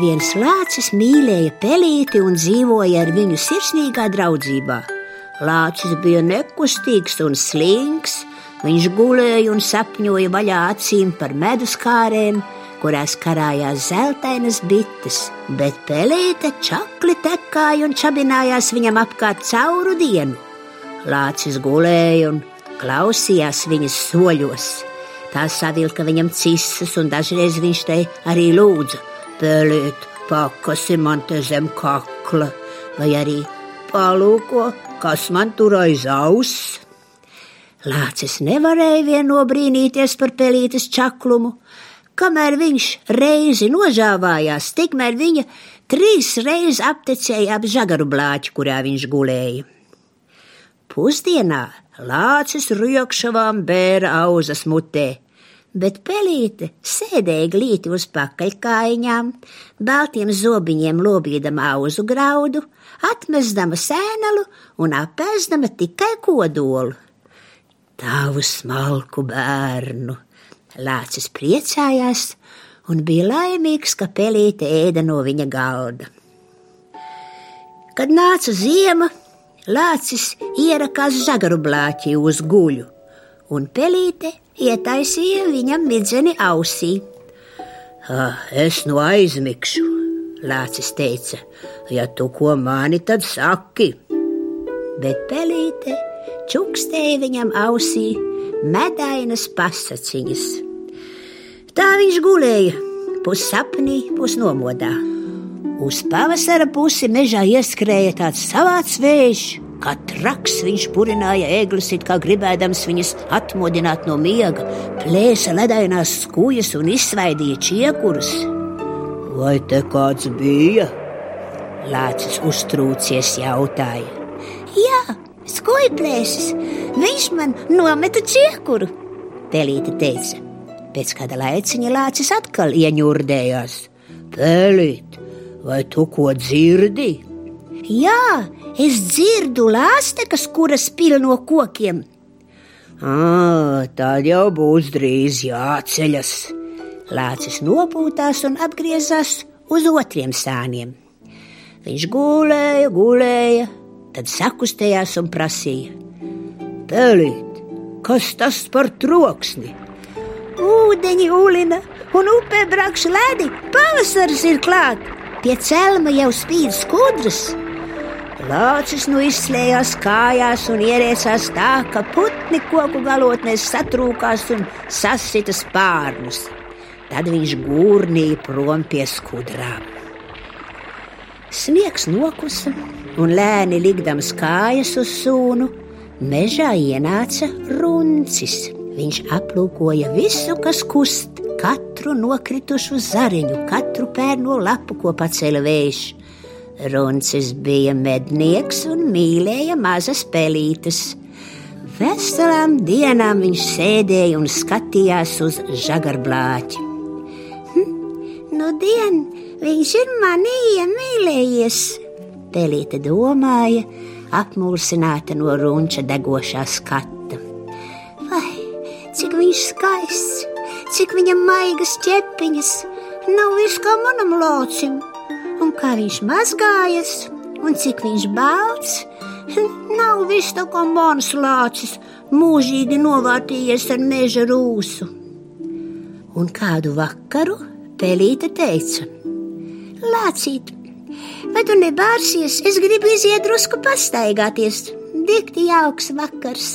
Viens lācis mīlēja pelīti un dzīvoja ar viņu sirsnīgā draudzībā. Lācis bija nekustīgs un slings, viņš gulēja un sapņoja vaļā acīm par medus kārēm, kurās karājās zeltainas bites, bet pelīte čakli tekāja un čabinājās viņam apkārt cauru dienu. Lācis gulēja un klausījās viņas soļos. Tā savilka viņam cisas, un dažreiz viņš te arī lūdza Pelīt, pakasi man te zem kakla, vai arī palūko, kas man tur aiz auss. Lācis nevarēja vien nobrīnīties par pelītes čaklumu. Kamēr viņš reizi nožāvājās, tikmēr viņa trīs reizes aptecēja ap žagaru blāķi, kurā viņš gulēja. Pusdienā lācis riekšavām bēra auzas mutē, bet pelīte sēdēja glīti uz pakaļkājām, baltiem zobiņiem lobīdama auzu graudu, atmestama sēnelu un apēzdama tikai kodolu. Tavu smalku bērnu! Lācis priecājās un bija laimīgs, ka pelīte ēda no viņa galda. Kad nāca ziema, lācis ierakās zagaru blāķī uz guļu, un pelīte ietaisīja viņam midzeni ausī. Es nu aizmigšu, Lācis teica, ja tu ko mani, tad saki. Bet pelīte čukstēja viņam ausī medainas pasaciņas. Tā viņš gulēja, pussapnī, pusnomodā. Uz pavasara pusi mežā ieskrēja tāds savāds vējš, Kā traks viņš purināja ēglis, it kā gribēdams viņas atmodināt no miega, plēsa ledainās skūjas un izsvaidīja čiekurus. Vai te kāds bija? Lācis uztrūcies jautāja. Jā, skūjplēsis, viņš man nometa čiekuru, Pelīte teica. Pēc kāda laiciņa lācis atkal ieņurdējās. Pelīt, vai tu ko dzirdi? Jā, Es dzirdu lāstekas, kuras spīl no kokiem. À, tā jau būs drīz jāceļas. Lācis nopūtās un atgriezās uz otriem sāniem. Viņš gulēja, gulēja, tad sakustējās un prasīja: Pelīt, kas tas par troksni? Ūdeņi ulina un upē brakš ledi, pavasaris ir klāt, pie celma jau spīd skudras. Lācis nu izslēdzās kājās un ierēsās tā, ka putni koku galotnēs satrūkās un sasita spārnus. Tad viņš gurnīja prom pie skudrām. Sniegs nokusa, un lēni likdams kājas uz sūnu, mežā ienāca runcis. Viņš aplūkoja visu, kas kust, katru nokritušu zariņu, katru pērno lapu, ko pacēla vējš. Runcis bija mednieks un mīlēja mazas pelītes. Veselām dienām viņš sēdēja un skatījās uz žagarblāķi. Hm, nu, dien, viņš ir mani iemīlējies, Pelīte domāja, apmulsināta no runča degošā skata. Vai cik viņš skaists, cik viņam maigas ķepiņas, nav viss kā manam locim! Un kā viņš mazgājas, un cik viņš balts. Nav viss tā kā mans lācis, mūžīgi novārtījies ar meža rūsu. Un kādu vakaru Pelīte teica: Lācīt, vai tu nebārsies? Es gribu iziet drusku pastaigāties. Dikti jauks vakars.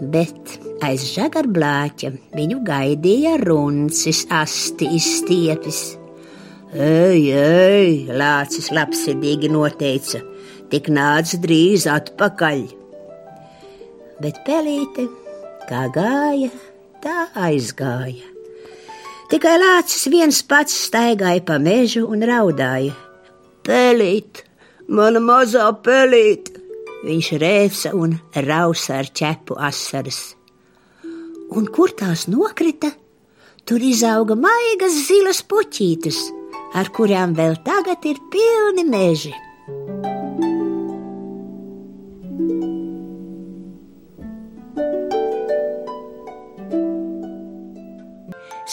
Bet aiz žagarblāķa viņu gaidīja runcis, asti izstiepis. Ej, ej, lācis labsirdīgi noteica, tik nāc drīz atpakaļ. Bet pelīte, kā gāja, tā aizgāja. Tikai lācis viens pats staigāja pa mežu un raudāja. Pelīt, mana mazā pelīt! Viņš rēca un rausa ar ķepu asaras. Un kur tās nokrita? Tur izauga maigas zilas puķītes ar kurām vēl tagad ir pilni meži.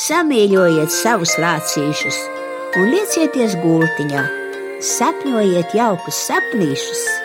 Samīļojiet savus lācīšus un liecieties gultiņā, sapņojiet jaukus sapnīšus!